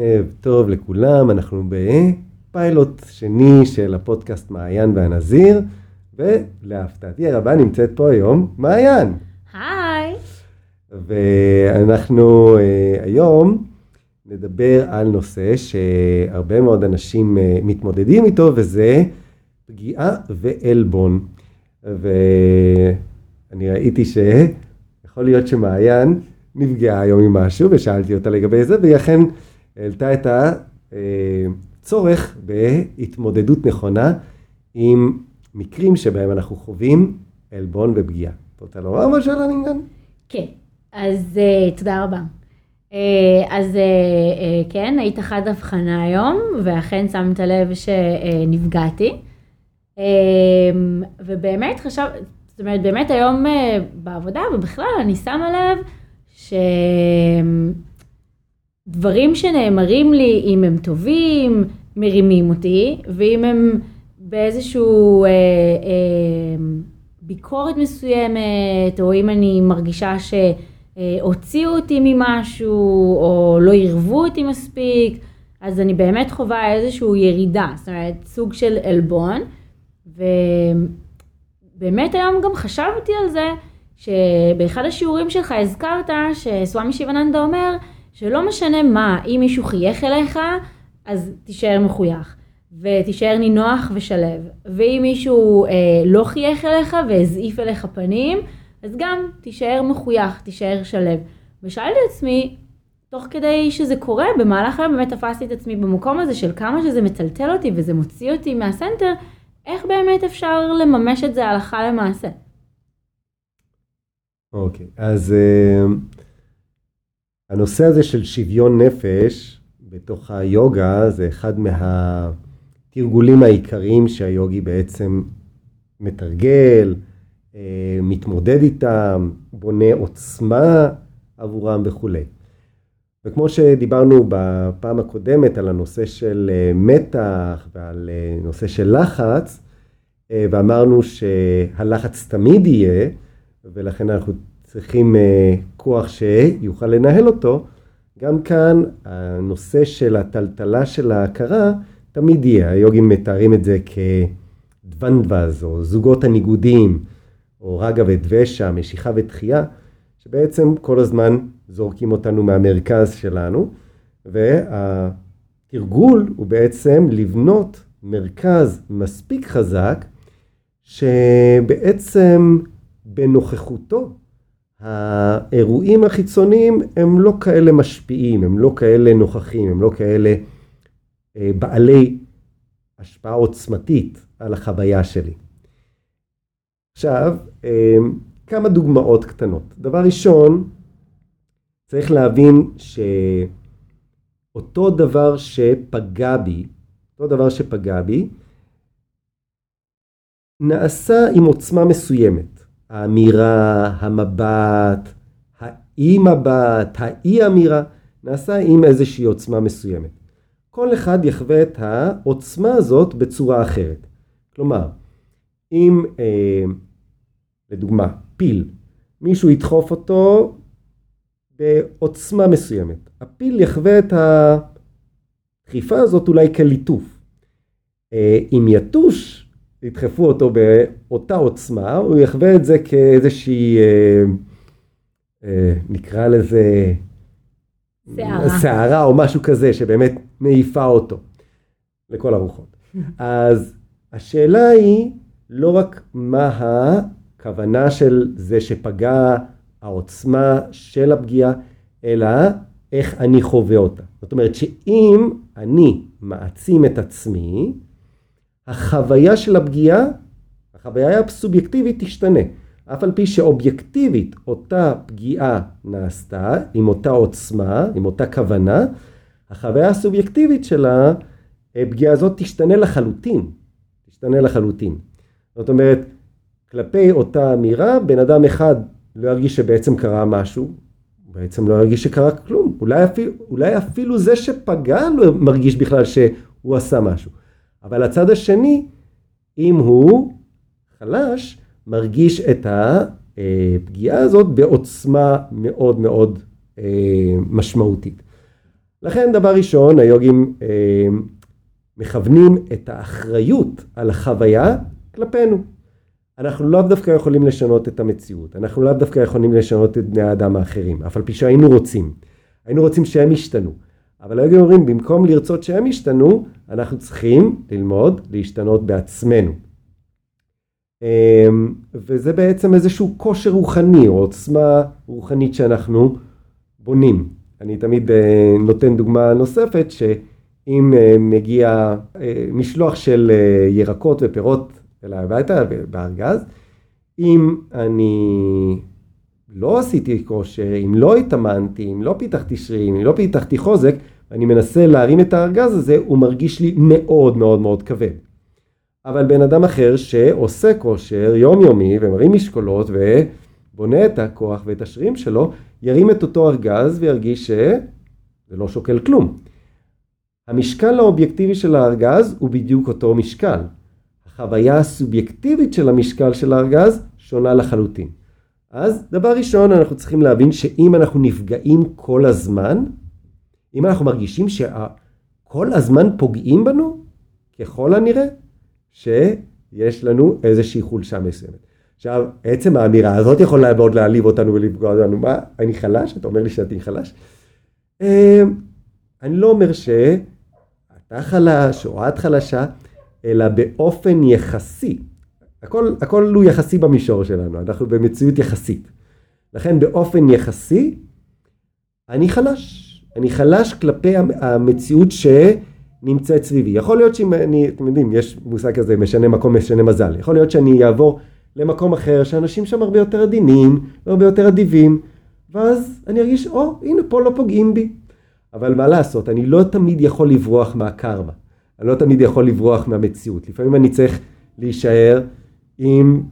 ערב טוב לכולם, אנחנו בפיילוט שני של הפודקאסט מעיין והנזיר, ולהפתעתי הרבה נמצאת פה היום מעיין. היי. ואנחנו uh, היום נדבר על נושא שהרבה מאוד אנשים uh, מתמודדים איתו, וזה פגיעה ועלבון. ואני ראיתי שיכול להיות שמעיין נפגעה היום ממשהו, ושאלתי אותה לגבי זה, והיא אכן העלתה את הצורך בהתמודדות נכונה עם מקרים שבהם אנחנו חווים עלבון ופגיעה. את רוצה לומר משהו על העניין? כן, אז uh, תודה רבה. Uh, אז uh, כן, היית חד הבחנה היום, ואכן שמת לב שנפגעתי. ובאמת חשב, זאת אומרת, באמת היום בעבודה ובכלל אני שמה לב שדברים שנאמרים לי, אם הם טובים, מרימים אותי, ואם הם באיזשהו אה, אה, ביקורת מסוימת, או אם אני מרגישה שהוציאו אותי ממשהו, או לא עירבו אותי מספיק, אז אני באמת חווה איזושהי ירידה, זאת אומרת, סוג של עלבון. ובאמת היום גם חשבתי על זה, שבאחד השיעורים שלך הזכרת שסוואמי שיבננדה אומר שלא משנה מה, אם מישהו חייך אליך, אז תישאר מחוייך. ותישאר נינוח ושלב. ואם מישהו אה, לא חייך אליך והזעיף אליך פנים, אז גם תישאר מחוייך, תישאר שלב. ושאלתי את עצמי, תוך כדי שזה קורה, במהלך היום באמת תפסתי את עצמי במקום הזה של כמה שזה מטלטל אותי וזה מוציא אותי מהסנטר, איך באמת אפשר לממש את זה הלכה למעשה. אוקיי, okay, אז uh, הנושא הזה של שוויון נפש בתוך היוגה זה אחד מהתרגולים העיקריים שהיוגי בעצם מתרגל, uh, מתמודד איתם, בונה עוצמה עבורם וכולי. וכמו שדיברנו בפעם הקודמת על הנושא של uh, מתח ועל uh, נושא של לחץ, ואמרנו שהלחץ תמיד יהיה, ולכן אנחנו צריכים אה, כוח שיוכל לנהל אותו. גם כאן הנושא של הטלטלה של ההכרה תמיד יהיה, היוגים מתארים את זה כדוונדווז או זוגות הניגודים או רגה ודבשה, משיכה ותחייה, שבעצם כל הזמן זורקים אותנו מהמרכז שלנו והתרגול הוא בעצם לבנות מרכז מספיק חזק שבעצם בנוכחותו. האירועים החיצוניים הם לא כאלה משפיעים, הם לא כאלה נוכחים, הם לא כאלה אה, בעלי השפעה עוצמתית על החוויה שלי. עכשיו, אה, כמה דוגמאות קטנות. דבר ראשון, צריך להבין שאותו דבר שפגע בי, אותו דבר שפגע בי, נעשה עם עוצמה מסוימת. האמירה, המבט, האי מבט, האי אמירה, נעשה עם איזושהי עוצמה מסוימת. כל אחד יחווה את העוצמה הזאת בצורה אחרת. כלומר, אם אה, לדוגמה פיל, מישהו ידחוף אותו בעוצמה מסוימת, הפיל יחווה את הדחיפה הזאת אולי כליטוף. אה, אם יתוש ידחפו אותו באותה עוצמה, הוא יחווה את זה כאיזושהי, אה, אה, נקרא לזה, סערה או משהו כזה, שבאמת מעיפה אותו לכל הרוחות. אז השאלה היא לא רק מה הכוונה של זה שפגע העוצמה של הפגיעה, אלא איך אני חווה אותה. זאת אומרת שאם אני מעצים את עצמי, החוויה של הפגיעה, החוויה הסובייקטיבית תשתנה. אף על פי שאובייקטיבית אותה פגיעה נעשתה, עם אותה עוצמה, עם אותה כוונה, החוויה הסובייקטיבית של הפגיעה הזאת תשתנה לחלוטין. תשתנה לחלוטין. זאת אומרת, כלפי אותה אמירה, בן אדם אחד לא ירגיש שבעצם קרה משהו, בעצם לא ירגיש שקרה כלום. אולי אפילו, אולי אפילו זה שפגע לא מרגיש בכלל שהוא עשה משהו. אבל הצד השני, אם הוא חלש, מרגיש את הפגיעה הזאת בעוצמה מאוד מאוד אה, משמעותית. לכן דבר ראשון, היוגים אה, מכוונים את האחריות על החוויה כלפינו. אנחנו לאו דווקא יכולים לשנות את המציאות, אנחנו לאו דווקא יכולים לשנות את בני האדם האחרים, אף על פי שהיינו רוצים. היינו רוצים שהם ישתנו. אבל היוגים אומרים, במקום לרצות שהם ישתנו, אנחנו צריכים ללמוד להשתנות בעצמנו. אמ, וזה בעצם איזשהו כושר רוחני או עוצמה רוחנית שאנחנו בונים. אני תמיד אה, נותן דוגמה נוספת שאם אה, מגיע אה, משלוח של ירקות ופירות אליי הביתה בארגז, אם אני לא עשיתי כושר, אם לא התאמנתי, אם לא פיתחתי שרירים, אם לא פיתחתי חוזק, אני מנסה להרים את הארגז הזה, הוא מרגיש לי מאוד מאוד מאוד כבד. אבל בן אדם אחר שעושה כושר יומיומי ומרים משקולות ובונה את הכוח ואת השרירים שלו, ירים את אותו ארגז וירגיש שזה לא שוקל כלום. המשקל האובייקטיבי של הארגז הוא בדיוק אותו משקל. החוויה הסובייקטיבית של המשקל של הארגז שונה לחלוטין. אז דבר ראשון אנחנו צריכים להבין שאם אנחנו נפגעים כל הזמן, אם אנחנו מרגישים שכל הזמן פוגעים בנו, ככל הנראה שיש לנו איזושהי חולשה מסוימת. עכשיו, עצם האמירה הזאת יכולה מאוד להעליב אותנו ולפגוע אותנו. מה, אני חלש? אתה אומר לי שאני חלש? אמ, אני לא אומר שאתה חלש או את חלשה, אלא באופן יחסי. הכל, הכל הוא יחסי במישור שלנו, אנחנו במציאות יחסית. לכן באופן יחסי, אני חלש. אני חלש כלפי המציאות שנמצאת סביבי. יכול להיות שאם אני, אתם יודעים, יש מושג כזה, משנה מקום, משנה מזל. יכול להיות שאני אעבור למקום אחר, שאנשים שם הרבה יותר עדינים, הרבה יותר אדיבים, ואז אני ארגיש, או, oh, הנה, פה לא פוגעים בי. אבל מה לעשות, אני לא תמיד יכול לברוח מהקרמה. אני לא תמיד יכול לברוח מהמציאות. לפעמים אני צריך להישאר עם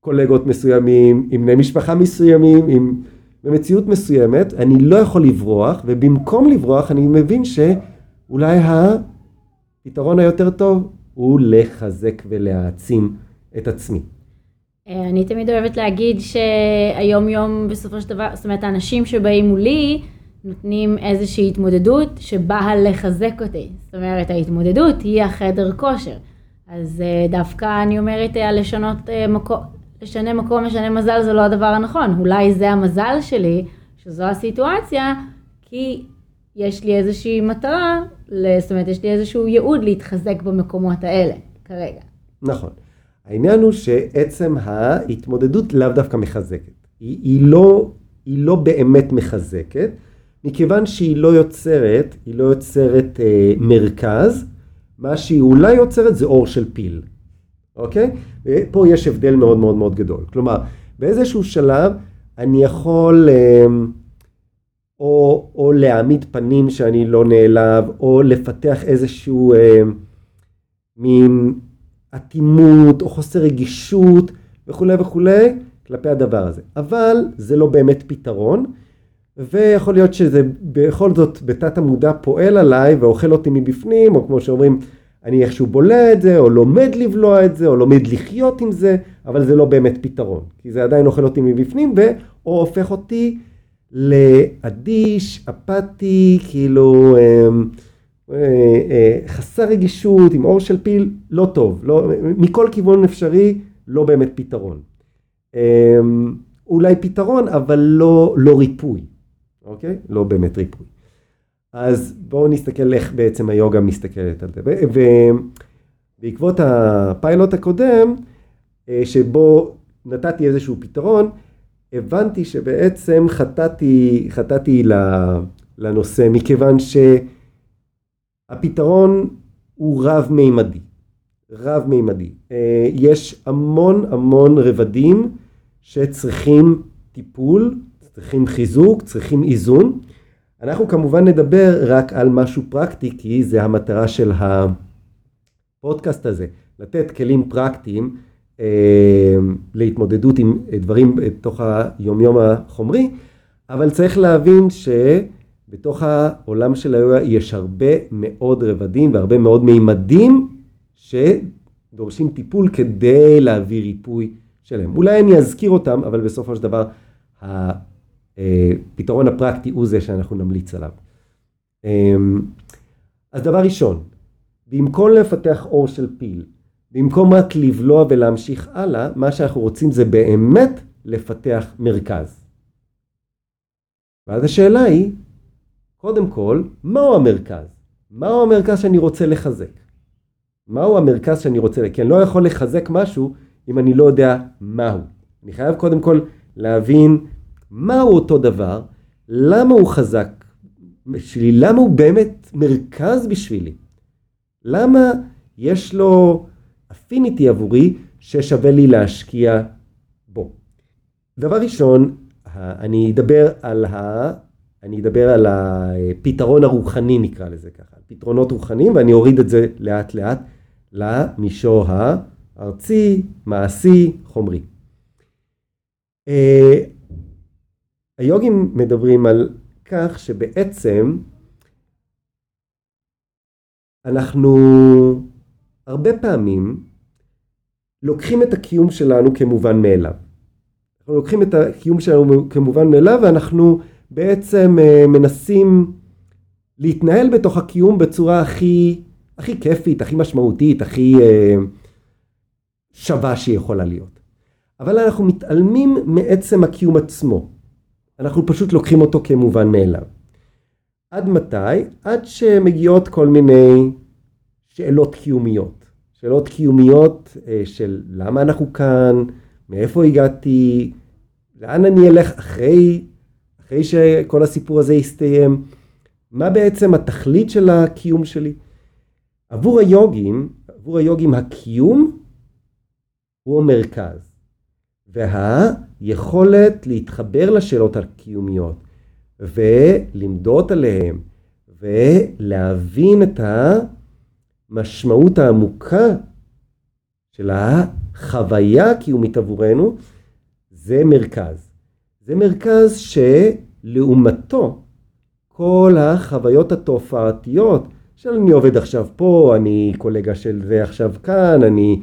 קולגות מסוימים, עם בני משפחה מסוימים, עם... במציאות מסוימת, אני לא יכול לברוח, ובמקום לברוח אני מבין שאולי הפתרון היותר טוב הוא לחזק ולהעצים את עצמי. אה, אני תמיד אוהבת להגיד שהיום יום בסופו של דבר, זאת אומרת האנשים שבאים מולי נותנים איזושהי התמודדות שבאה לחזק אותי. זאת אומרת ההתמודדות היא החדר כושר. אז אה, דווקא אני אומרת אה, לשנות מקום, לשנה מקום, משנה מזל זה לא הדבר הנכון. אולי זה המזל שלי, שזו הסיטואציה, כי יש לי איזושהי מטרה, זאת אומרת, יש לי איזשהו ייעוד להתחזק במקומות האלה, כרגע. נכון. העניין הוא שעצם ההתמודדות לאו דווקא מחזקת. היא, היא, לא, היא לא באמת מחזקת, מכיוון שהיא לא יוצרת, היא לא יוצרת אה, מרכז, מה שהיא אולי יוצרת זה אור של פיל. אוקיי? פה יש הבדל מאוד מאוד מאוד גדול. כלומר, באיזשהו שלב אני יכול אמ, או, או להעמיד פנים שאני לא נעלב, או לפתח איזשהו אה, מין אטימות או חוסר רגישות וכולי וכולי כלפי הדבר הזה. אבל זה לא באמת פתרון, ויכול להיות שזה בכל זאת בתת המודע פועל עליי ואוכל אותי מבפנים, או כמו שאומרים, אני איכשהו בולע את זה, או לומד לבלוע את זה, או לומד לחיות עם זה, אבל זה לא באמת פתרון. כי זה עדיין אוכל אותי מבפנים, ו... או הופך אותי לאדיש, אפאתי, כאילו אה, אה, אה, חסר רגישות, עם אור של פיל, לא טוב. לא, מכל כיוון אפשרי, לא באמת פתרון. אה, אולי פתרון, אבל לא, לא ריפוי, אוקיי? לא באמת ריפוי. אז בואו נסתכל איך בעצם היוגה מסתכלת על זה. ובעקבות הפיילוט הקודם, אה, שבו נתתי איזשהו פתרון, הבנתי שבעצם חטאתי, חטאתי לנושא, מכיוון שהפתרון הוא רב-מימדי. רב-מימדי. אה, יש המון המון רבדים שצריכים טיפול, צריכים חיזוק, צריכים איזון. אנחנו כמובן נדבר רק על משהו פרקטי, כי זה המטרה של הפודקאסט הזה, לתת כלים פרקטיים אה, להתמודדות עם דברים בתוך היומיום החומרי, אבל צריך להבין שבתוך העולם של היוגה יש הרבה מאוד רבדים והרבה מאוד מימדים שדורשים טיפול כדי להביא ריפוי שלהם. אולי אני אזכיר אותם, אבל בסופו של דבר הפתרון הפרקטי הוא זה שאנחנו נמליץ עליו. אמ, אז דבר ראשון, במקום לפתח אור של פיל, במקום רק לבלוע ולהמשיך הלאה, מה שאנחנו רוצים זה באמת לפתח מרכז. ואז השאלה היא, קודם כל, מהו המרכז? מהו המרכז שאני רוצה לחזק? מהו המרכז שאני רוצה, כי אני לא יכול לחזק משהו אם אני לא יודע מהו. אני חייב קודם כל להבין מהו אותו דבר, למה הוא חזק בשבילי, למה הוא באמת מרכז בשבילי. למה יש לו אפיניטי עבורי ששווה לי להשקיע בו. דבר ראשון, אני אדבר על, ה... אני אדבר על הפתרון הרוחני נקרא לזה ככה, פתרונות רוחניים ואני אוריד את זה לאט לאט למישור הארצי, מעשי, חומרי. היוגים מדברים על כך שבעצם אנחנו הרבה פעמים לוקחים את הקיום שלנו כמובן מאליו. אנחנו לוקחים את הקיום שלנו כמובן מאליו ואנחנו בעצם אה, מנסים להתנהל בתוך הקיום בצורה הכי, הכי כיפית, הכי משמעותית, הכי אה, שווה שיכולה להיות. אבל אנחנו מתעלמים מעצם הקיום עצמו. אנחנו פשוט לוקחים אותו כמובן מאליו. עד מתי? עד שמגיעות כל מיני שאלות קיומיות. שאלות קיומיות אה, של למה אנחנו כאן, מאיפה הגעתי, לאן אני אלך אחרי, אחרי שכל הסיפור הזה יסתיים, מה בעצם התכלית של הקיום שלי. עבור היוגים, עבור היוגים הקיום הוא המרכז, והיכולת להתחבר לשאלות הקיומיות ולמדוד עליהן ולהבין את. המשמעות העמוקה של החוויה הקיומית עבורנו זה מרכז. זה מרכז שלעומתו כל החוויות התופעתיות של אני עובד עכשיו פה, אני קולגה של זה עכשיו כאן, אני,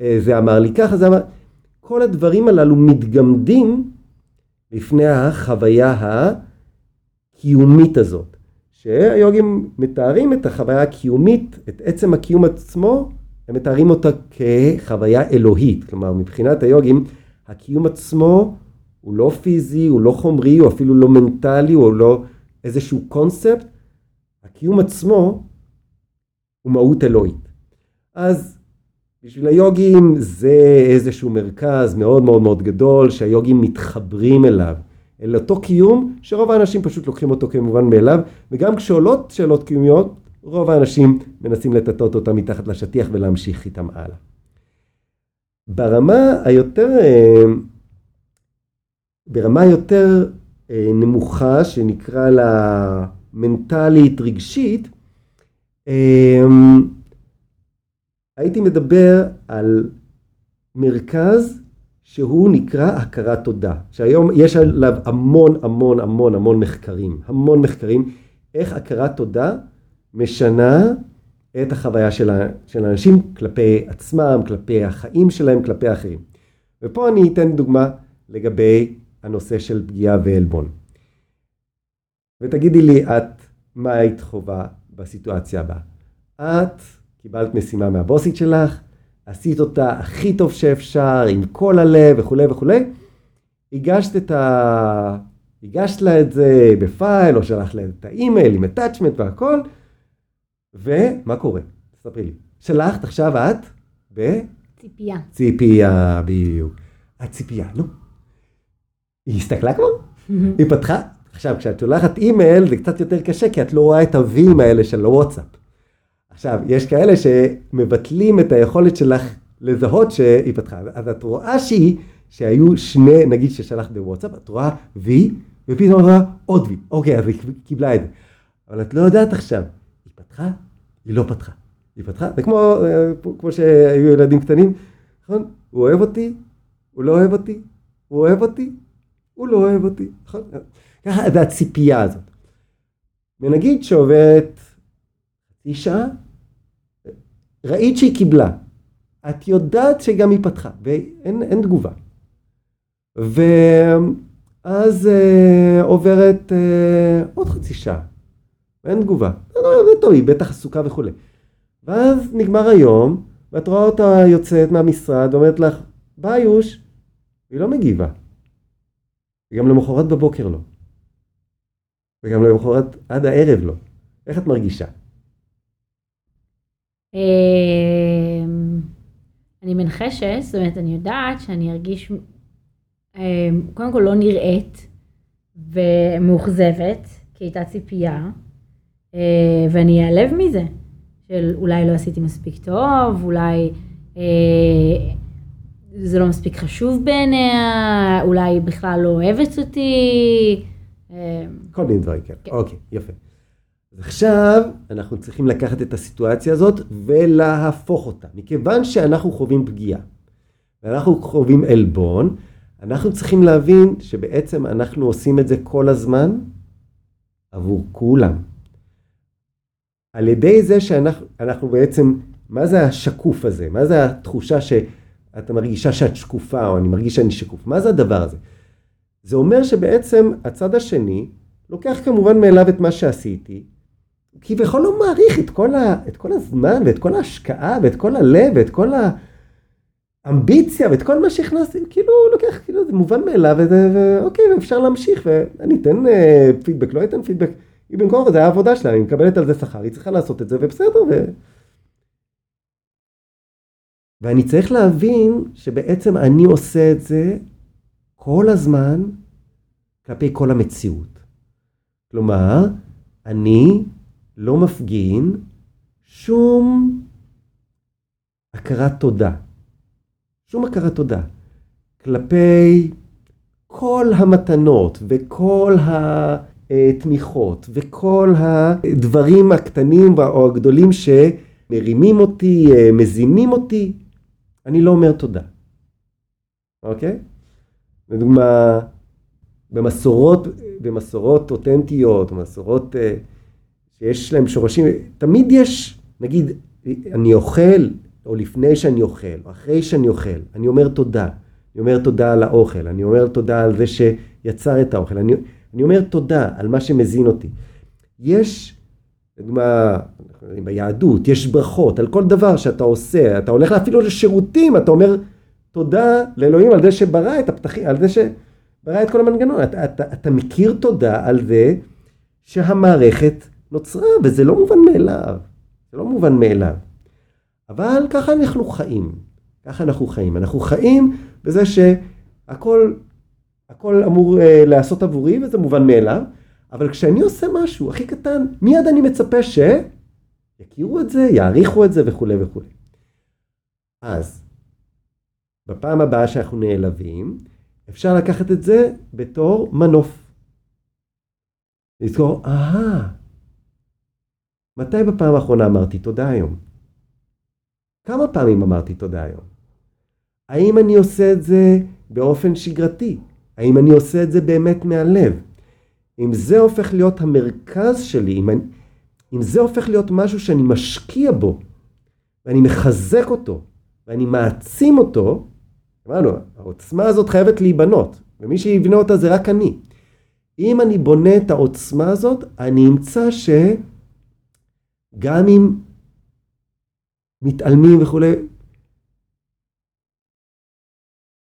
אה, זה אמר לי ככה, זה אמר... כל הדברים הללו מתגמדים לפני החוויה הקיומית הזאת. שהיוגים מתארים את החוויה הקיומית, את עצם הקיום עצמו, הם מתארים אותה כחוויה אלוהית. כלומר, מבחינת היוגים, הקיום עצמו הוא לא פיזי, הוא לא חומרי, הוא אפילו לא מנטלי, הוא לא איזשהו קונספט. הקיום עצמו הוא מהות אלוהית. אז בשביל היוגים זה איזשהו מרכז מאוד מאוד מאוד גדול שהיוגים מתחברים אליו. אל אותו קיום שרוב האנשים פשוט לוקחים אותו כמובן מאליו וגם כשעולות שאלות קיומיות רוב האנשים מנסים לטטות אותה מתחת לשטיח ולהמשיך איתם הלאה. ברמה היותר אה, ברמה יותר אה, נמוכה שנקרא לה מנטלית רגשית אה, הייתי מדבר על מרכז שהוא נקרא הכרת תודה, שהיום יש עליו המון המון המון המון מחקרים, המון מחקרים, איך הכרת תודה משנה את החוויה של, האנשים כלפי עצמם, כלפי החיים שלהם, כלפי האחרים. ופה אני אתן דוגמה לגבי הנושא של פגיעה ועלבון. ותגידי לי את, מה היית חובה בסיטואציה הבאה? את קיבלת משימה מהבוסית שלך, עשית אותה הכי טוב שאפשר, עם כל הלב וכולי וכולי, הגשת את ה... הגשת לה את זה בפייל, או שלחת לה את האימייל עם attachment והכל, ומה קורה? תספרי לי. שלחת עכשיו את ב... ציפייה. ציפייה, בדיוק. הציפייה, נו. היא הסתכלה כבר? היא פתחה? עכשיו, כשאת שולחת אימייל זה קצת יותר קשה, כי את לא רואה את הווים האלה של הוואטסאפ. עכשיו, יש כאלה שמבטלים את היכולת שלך לזהות שהיא פתחה. אז את רואה שהיא, שהיו שני, נגיד ששלחת בוואטסאפ, את רואה וי, ופתאום את רואה עוד וי. אוקיי, אז היא קיבלה את זה. אבל את לא יודעת עכשיו, היא פתחה? היא לא פתחה. היא פתחה? זה כמו, אה, כמו שהיו ילדים קטנים, נכון? הוא אוהב אותי, הוא לא אוהב אותי, הוא אוהב אותי, הוא לא אוהב אותי, נכון? ככה זה הציפייה הזאת. ונגיד שעוברת חצי שעה, ראית שהיא קיבלה, את יודעת שגם היא פתחה, ואין תגובה. ואז אה, עוברת אה, עוד חצי שעה, אין תגובה. לא, לא, זה טוב, היא בטח עסוקה וכולי. ואז נגמר היום, ואת רואה אותה יוצאת מהמשרד, ואומרת לך, ביי יוש, והיא לא מגיבה. וגם למחרת בבוקר לא. וגם למחרת עד הערב לא. איך את מרגישה? אמ, אני מנחשת, זאת אומרת, אני יודעת שאני ארגיש, אמ, קודם כל לא נראית ומאוכזבת, כי הייתה ציפייה, אה, ואני אעלב מזה, של אולי לא עשיתי מספיק טוב, אולי אה, זה לא מספיק חשוב בעיניה, אולי היא בכלל לא אוהבת אותי. אמ, כל מיני דברים כאלה. כן. אוקיי, יפה. עכשיו אנחנו צריכים לקחת את הסיטואציה הזאת ולהפוך אותה. מכיוון שאנחנו חווים פגיעה ואנחנו חווים עלבון, אנחנו צריכים להבין שבעצם אנחנו עושים את זה כל הזמן עבור כולם. על ידי זה שאנחנו אנחנו בעצם, מה זה השקוף הזה? מה זה התחושה שאת מרגישה שאת שקופה או אני מרגיש שאני שקוף? מה זה הדבר הזה? זה אומר שבעצם הצד השני לוקח כמובן מאליו את מה שעשיתי, כביכול לא מעריך את כל, ה, את כל הזמן ואת כל ההשקעה ואת כל הלב ואת כל האמביציה ואת כל מה שהכנסתי, כאילו הוא לוקח, כאילו זה מובן מאליו וזה, ואוקיי, אפשר להמשיך ואני אתן אה, פידבק, לא אתן פידבק, היא במקום זה העבודה שלה, היא מקבלת על זה שכר, היא צריכה לעשות את זה ובסדר. ו... ואני צריך להבין שבעצם אני עושה את זה כל הזמן כלפי כל המציאות. כלומר, אני לא מפגין שום הכרת תודה. שום הכרת תודה. כלפי כל המתנות וכל התמיכות וכל הדברים הקטנים או הגדולים שמרימים אותי, מזינים אותי, אני לא אומר תודה. אוקיי? לדוגמה, במסורות, במסורות אותנטיות, מסורות אה, שיש להם שורשים, תמיד יש, נגיד, אני אוכל, או לפני שאני אוכל, או אחרי שאני אוכל, אני אומר תודה. אני אומר תודה על האוכל, אני אומר תודה על זה שיצר את האוכל, אני, אני אומר תודה על מה שמזין אותי. יש, לדוגמה, ביהדות, יש ברכות על כל דבר שאתה עושה, אתה הולך אפילו לשירותים, אתה אומר תודה לאלוהים על זה שברא את הפתחים, על זה שברא את כל המנגנון. אתה, אתה, אתה מכיר תודה על זה שהמערכת נוצרה, וזה לא מובן מאליו. זה לא מובן מאליו. אבל ככה אנחנו חיים. ככה אנחנו חיים. אנחנו חיים בזה שהכל הכל אמור uh, להיעשות עבורי, וזה מובן מאליו, אבל כשאני עושה משהו הכי קטן, מיד אני מצפה שיכירו את זה, יעריכו את זה וכולי וכולי. אז, בפעם הבאה שאנחנו נעלבים, אפשר לקחת את זה בתור מנוף. לזכור, אהה, מתי בפעם האחרונה אמרתי תודה היום? כמה פעמים אמרתי תודה היום? האם אני עושה את זה באופן שגרתי? האם אני עושה את זה באמת מהלב? אם זה הופך להיות המרכז שלי, אם, אני, אם זה הופך להיות משהו שאני משקיע בו, ואני מחזק אותו, ואני מעצים אותו, אמרנו, העוצמה הזאת חייבת להיבנות, ומי שיבנה אותה זה רק אני. אם אני בונה את העוצמה הזאת, אני אמצא שגם אם מתעלמים וכולי,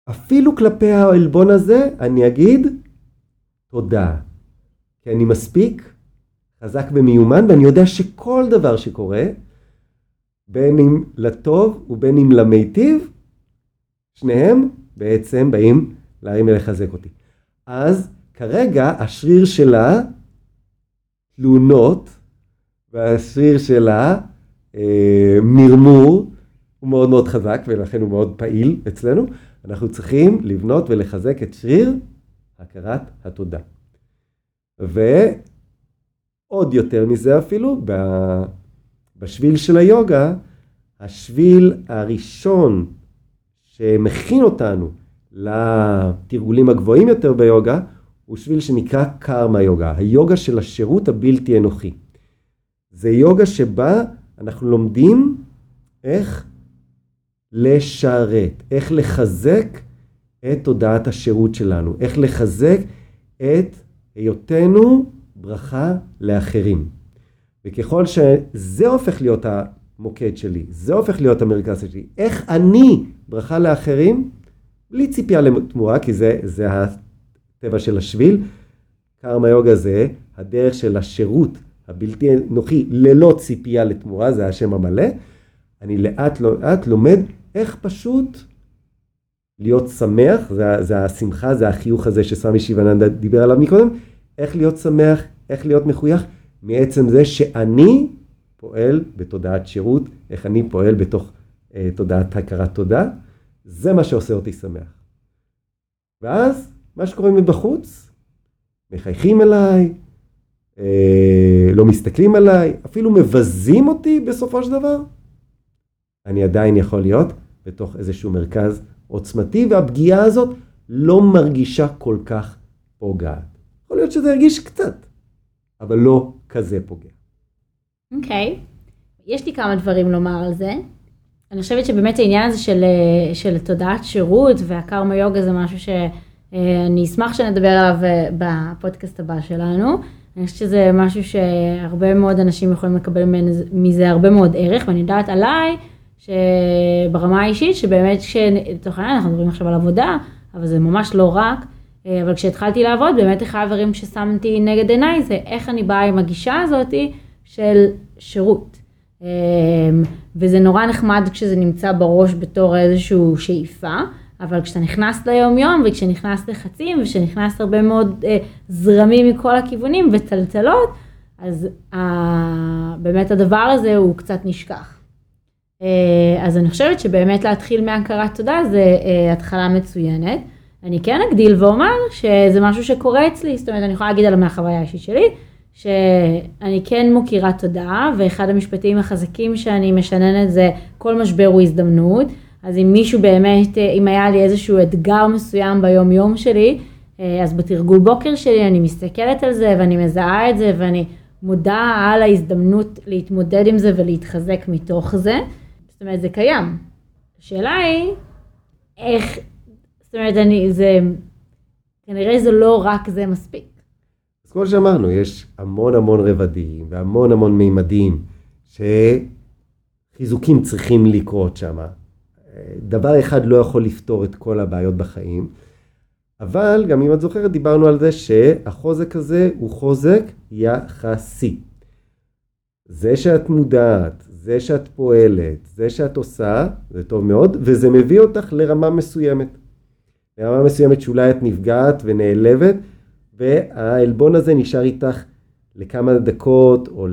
אפילו כלפי העלבון הזה, אני אגיד תודה. כי אני מספיק חזק ומיומן, ואני יודע שכל דבר שקורה, בין אם לטוב ובין אם למיטיב, שניהם בעצם באים להרים ולחזק אותי. אז כרגע השריר שלה תלונות, והשריר שלה אה, מרמור, הוא מאוד מאוד חזק ולכן הוא מאוד פעיל אצלנו. אנחנו צריכים לבנות ולחזק את שריר הכרת התודה. ועוד יותר מזה אפילו, בשביל של היוגה, השביל הראשון שמכין אותנו לתרגולים הגבוהים יותר ביוגה, הוא שביל שנקרא קרמה יוגה, היוגה של השירות הבלתי אנוכי. זה יוגה שבה אנחנו לומדים איך לשרת, איך לחזק את תודעת השירות שלנו, איך לחזק את היותנו ברכה לאחרים. וככל שזה הופך להיות המוקד שלי, זה הופך להיות המרכז שלי, איך אני ברכה לאחרים, בלי ציפייה לתמורה, כי זה, זה הטבע של השביל, קרמה יוגה זה הדרך של השירות הבלתי אנוכי ללא ציפייה לתמורה, זה השם המלא. אני לאט לאט לומד איך פשוט להיות שמח, זה, זה השמחה, זה החיוך הזה שסמי שיבננדה דיבר עליו מקודם, איך להיות שמח, איך להיות מחוייך, מעצם זה שאני פועל בתודעת שירות, איך אני פועל בתוך אה, תודעת הכרת תודה, זה מה שעושה אותי שמח. ואז, מה שקורה מבחוץ, מחייכים אליי, לא מסתכלים עליי, אפילו מבזים אותי בסופו של דבר, אני עדיין יכול להיות בתוך איזשהו מרכז עוצמתי, והפגיעה הזאת לא מרגישה כל כך פוגעת. יכול להיות שזה ירגיש קצת, אבל לא כזה פוגע. אוקיי, okay. יש לי כמה דברים לומר על זה. אני חושבת שבאמת העניין הזה של, אה, של תודעת שירות והקרמה יוגה זה משהו שאני אשמח שנדבר עליו אה, בפודקאסט הבא שלנו. אני חושבת שזה משהו שהרבה מאוד אנשים יכולים לקבל מזה הרבה מאוד ערך, ואני יודעת עליי שברמה האישית, שבאמת כשלצורך העניין אנחנו מדברים עכשיו על עבודה, אבל זה ממש לא רק, אה, אבל כשהתחלתי לעבוד, באמת אחד הדברים ששמתי נגד עיניי זה איך אני באה עם הגישה הזאתי של שירות. אה, וזה נורא נחמד כשזה נמצא בראש בתור איזושהי שאיפה, אבל כשאתה נכנס ליום יום וכשנכנס לחצים וכשנכנס הרבה מאוד אה, זרמים מכל הכיוונים וטלטלות, אז אה, באמת הדבר הזה הוא קצת נשכח. אה, אז אני חושבת שבאמת להתחיל מהכרת תודה זה אה, התחלה מצוינת. אני כן אגדיל ואומר שזה משהו שקורה אצלי, זאת אומרת אני יכולה להגיד על מהחוויה האישית שלי, שאני כן מוקירה תודה, ואחד המשפטים החזקים שאני משננת זה כל משבר הוא הזדמנות. אז אם מישהו באמת, אה, אם היה לי איזשהו אתגר מסוים ביום יום שלי, אז בתרגול בוקר שלי אני מסתכלת על זה ואני מזהה את זה ואני מודה על ההזדמנות להתמודד עם זה ולהתחזק מתוך זה. זאת אומרת, זה קיים. השאלה היא, איך, זאת אומרת, אני, זה, כנראה זה לא רק זה מספיק. אז כמו שאמרנו, יש המון המון רבדים והמון המון מימדים שחיזוקים צריכים לקרות שם. דבר אחד לא יכול לפתור את כל הבעיות בחיים, אבל גם אם את זוכרת דיברנו על זה שהחוזק הזה הוא חוזק יחסי. זה שאת מודעת, זה שאת פועלת, זה שאת עושה, זה טוב מאוד, וזה מביא אותך לרמה מסוימת. לרמה מסוימת שאולי את נפגעת ונעלבת, והעלבון הזה נשאר איתך לכמה דקות, או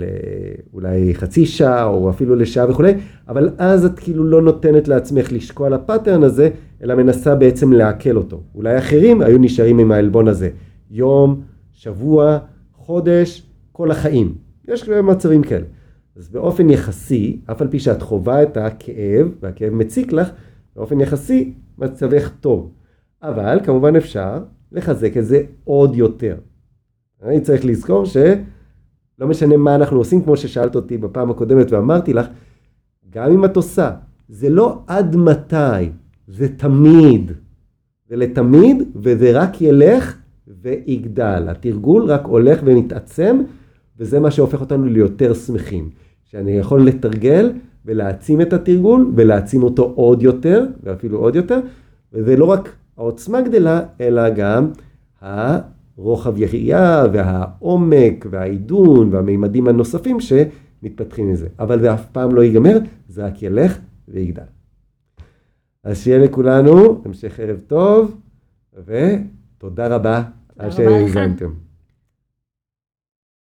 אולי חצי שעה, או אפילו לשעה וכולי, אבל אז את כאילו לא נותנת לעצמך לשקוע על הפאטרן הזה, אלא מנסה בעצם לעכל אותו. אולי אחרים היו נשארים עם העלבון הזה. יום, שבוע, חודש, כל החיים. יש מצבים כאלה. אז באופן יחסי, אף על פי שאת חווה את הכאב, והכאב מציק לך, באופן יחסי מצבך טוב. אבל כמובן אפשר לחזק את זה עוד יותר. אני צריך לזכור שלא משנה מה אנחנו עושים, כמו ששאלת אותי בפעם הקודמת ואמרתי לך, גם אם את עושה, זה לא עד מתי, זה תמיד. זה לתמיד, וזה רק ילך ויגדל. התרגול רק הולך ומתעצם, וזה מה שהופך אותנו ליותר שמחים. שאני יכול לתרגל ולהעצים את התרגול ולהעצים אותו עוד יותר ואפילו עוד יותר וזה לא רק העוצמה גדלה אלא גם הרוחב יריעה והעומק והעידון והמימדים הנוספים שמתפתחים מזה אבל זה אף פעם לא ייגמר זה רק ילך ויגדל. אז שיהיה לכולנו המשך ערב טוב ותודה רבה על שהאזנתם.